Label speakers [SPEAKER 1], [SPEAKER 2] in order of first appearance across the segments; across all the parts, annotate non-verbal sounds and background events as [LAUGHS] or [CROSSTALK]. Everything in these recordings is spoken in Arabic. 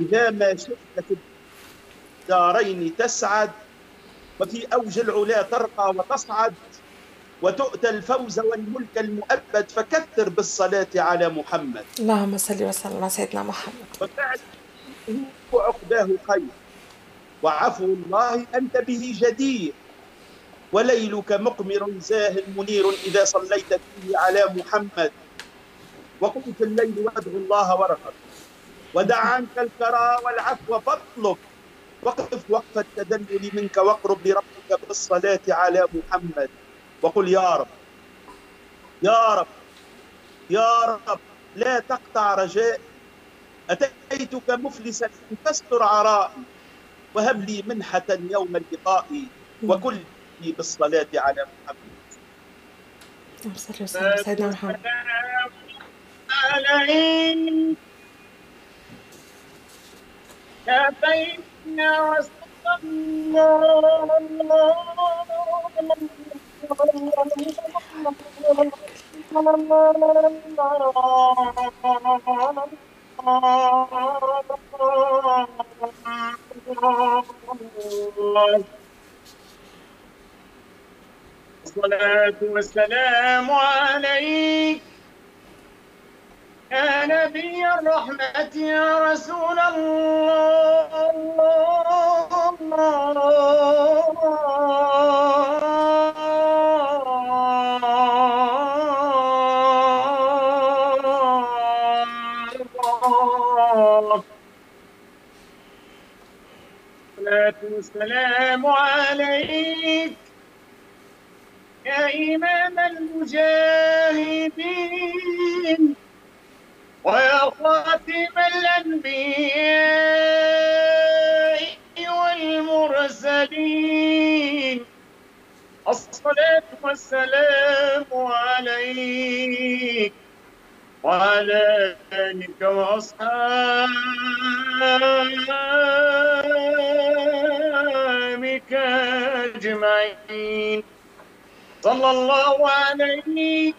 [SPEAKER 1] إذا ما شئت في الدارين تسعد وفي أوج العلا ترقى وتصعد وتؤتى الفوز والملك المؤبد فكثر بالصلاة على محمد.
[SPEAKER 2] اللهم صل وسلم على سيدنا محمد.
[SPEAKER 1] وفعله عقباه خير. وعفو الله أنت به جدير. وليلك مقمر زاه منير إذا صليت فيه على محمد. وقم في الليل وادعو الله ورقب ودع عنك الكرى والعفو فاطلب. وقف وقف التدلل منك واقرب لربك بالصلاة على محمد. وقل يا رب يا رب يا رب لا تقطع رجائي. أتيتك مفلسا فاستر عرائي؟ وهب لي منحة يوم اللقاء. وكل بالصلاة على محمد.
[SPEAKER 2] وسلم على سيدنا محمد.
[SPEAKER 3] عليك كفينا وصلنا الصلاة والسلام عليك. يا نبي الرحمة يا رسول الله. والسلام عليك يا إمام المجاهدين. ويا خاتم الأنبياء والمرسلين. الصلاة والسلام عليك وعلى آلك وأصحابك أجمعين. صلى الله عليه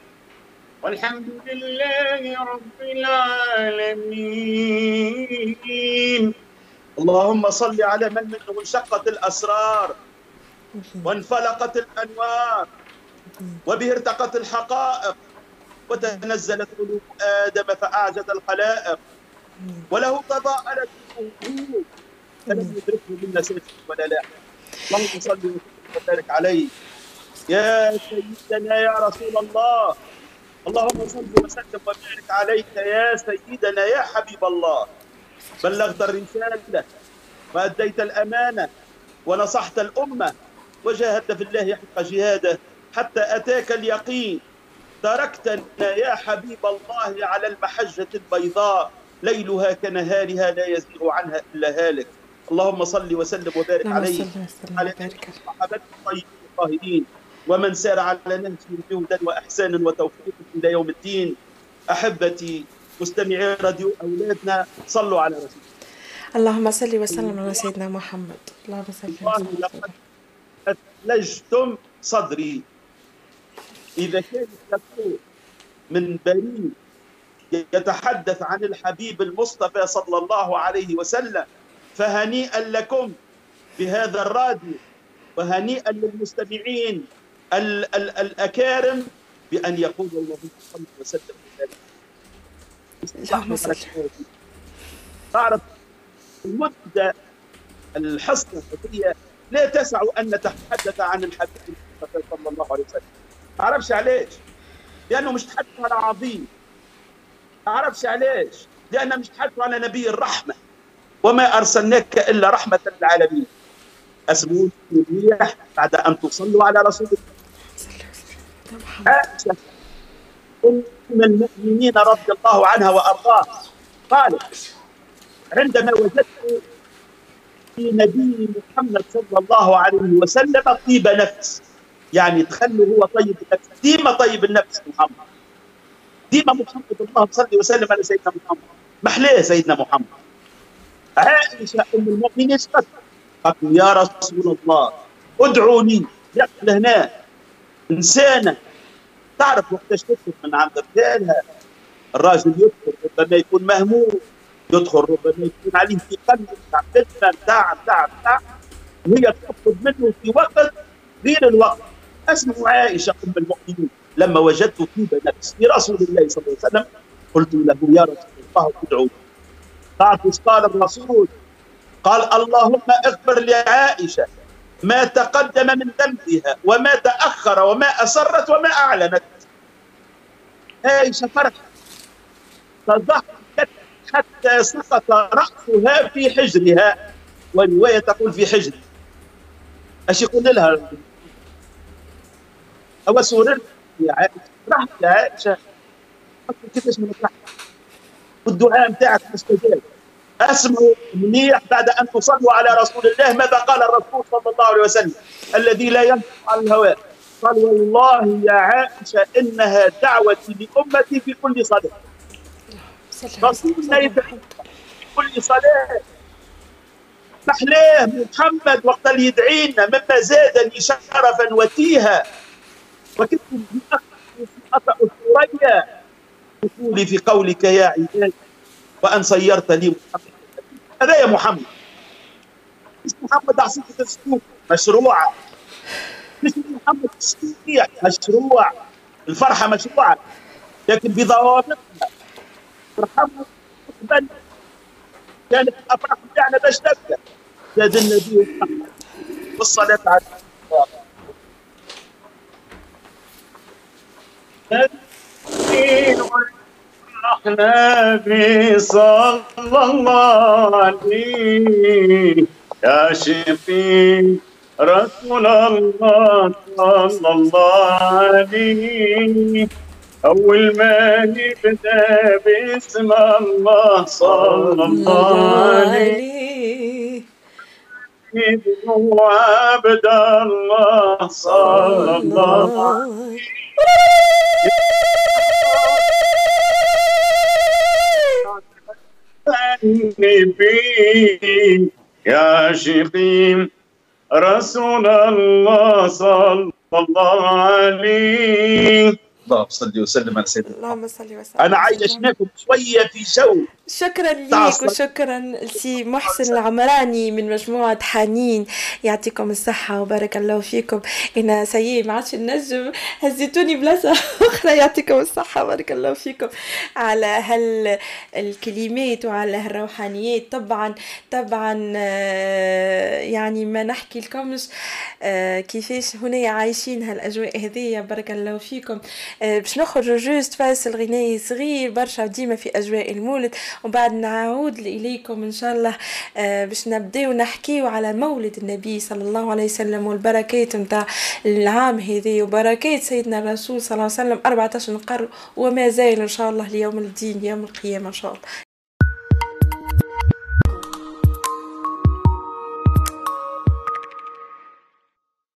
[SPEAKER 3] والحمد لله رب العالمين.
[SPEAKER 1] اللهم صل على من منه انشقت الأسرار وانفلقت الأنوار وبه ارتقت الحقائق وتنزلت قلوب آدم فأعجز الخلائق وله تضاءلت الأمور فلم يدركه منا سيف ولا لا. اللهم صل وسلم وبارك عليه. يا سيدنا يا رسول الله. اللهم صل وسلم وبارك عليك يا سيدنا يا حبيب الله. بلغت الرسالة وأديت الأمانة ونصحت الأمة وجاهدت في الله حق جهاده حتى أتاك اليقين. تركتنا يا حبيب الله على المحجة البيضاء. ليلها كنهارها لا يزيغ عنها إلا هالك. اللهم صل وسلم وبارك عليه.
[SPEAKER 2] صل وسلم
[SPEAKER 1] على
[SPEAKER 2] وبارك عليه.
[SPEAKER 1] صحابته الطيبين الطاهرين. ومن سار على نهجهم بهدى وإحسان وتوفيق إلى يوم الدين. أحبتي مستمعي راديو أولادنا صلوا على رسول الله.
[SPEAKER 2] اللهم صل وسلم على سيدنا محمد. اللهم صل وسلم
[SPEAKER 1] لقد أثلجتم صدري. إذا كان من بريء يتحدث عن الحبيب المصطفى صلى الله عليه وسلم فهنيئا لكم بهذا الراديو وهنيئا للمستمعين. ال ال الأكارم بأن يقولوا اللهم صل وسلم. وبارك
[SPEAKER 2] اللهم صل.
[SPEAKER 1] تعرف المدة الحصة هي لا تسع أن نتحدث عن الحبيب صلى الله عليه وسلم. ما أعرفش علاش لأنه مش تحدث على عظيم. ما أعرفش علاش لأنه مش تحدث على نبي الرحمة. وما أرسلناك إلا رحمة للعالمين. أسمون الريح بعد أن تصلوا على رسول الله
[SPEAKER 2] صل وسلم على محمد
[SPEAKER 1] عائشة أم المؤمنين رضي الله عنها وأرضاها. قالت عندما وجدت في نبي محمد صلى الله عليه وسلم طيب نفس. يعني تخلوا هو طيب النفس. ديما طيب النفس محمد. ديما محمد اللهم صل وسلم على سيدنا محمد. محلاه سيدنا محمد. عائشة أم المؤمنين قالت يا رسول الله ادعوني. يقل هنا إنسانة تعرف وقتاش تدخل من عند رجالها الراجل يدخل ربما يكون مهموم. يدخل ربما يكون عليه في قلبه نتاع فتنة نتاع نتاع نتاع وهي تطلب منه في وقت غير الوقت. اسمعوا عائشة أم المؤمنين لما وجدت طيب نفس لرسول الله صلى الله عليه وسلم قلت له يا رسول الله ادعو. قالت قال الرسول؟ قال اللهم اغفر لعائشة. ما تقدم من ذنبها وما تأخر وما اسرت وما أعلنت. عائشه فرحت فضحكت حتى سقط رأسها في حجرها. وروايه تقول في حجر. إيش يقول لها؟ هو سررت يا عائشه فرحت يا عائشه كيفاش من فرحت والدعاء نتاعك مستجاب. أسمعوا منيح بعد أن تصلوا على رسول الله ماذا قال الرسول صلى الله عليه وسلم؟ الذي لا ينطق عن الهواء قال والله يا عائشة إنها دعوتي لأمتي في كل صلاة. رسولنا يدعي في كل صلاة. محلاه محمد وقت اللي يدعينا مما زادني شرفا وتيها. وكنت أطأ ثريا دخولي في قولك يا عبادي. وأن صيرت لي محمد. هذا يا محمد. مش محمد عصية السلوك مشروعة مش محمد مشروع. الفرحة مشروعة لكن بضوابطها فرحمنا قبل كانت الأفراح بتاعنا باش تبدأ زاد النبي والصلاة على
[SPEAKER 3] النبي. صلى الله عليه يا شفيع رسول الله صلى الله عليه. أول ما نبدأ باسم الله صلى الله عليه. ابن عبد الله صلى الله عليه. النبي يا شقيم رسول الله صلى الله عليه
[SPEAKER 1] اللهم صل وسلم على سيدنا
[SPEAKER 2] اللهم صل وسلم.
[SPEAKER 1] أنا عايشناكم شوية في جو.
[SPEAKER 2] شكرا ليك. وشكرا لسي محسن العمراني من مجموعة حنين. يعطيكم الصحة وبارك الله فيكم. أنا سيء ما عادش نجم هزيتوني بلاصة [LAUGHS] أخرى. يعطيكم الصحة وبارك الله فيكم. على هال الكلمات وعلى هالروحانيات. طبعا طبعا آه، يعني ما نحكي لكمش آه، كيفاش هنا عايشين هالأجواء هذية بارك الله فيكم. باش نخرج جوست فاصل غنائي صغير برشا ديما في أجواء المولد. وبعد نعود إليكم إن شاء الله آه، باش نبداو نحكيو على مولد النبي صلى الله عليه وسلم والبركات متاع العام هذي. وبركات سيدنا الرسول صلى الله عليه وسلم 14 قرن وما زال إن شاء الله ليوم الدين يوم القيامة إن شاء الله.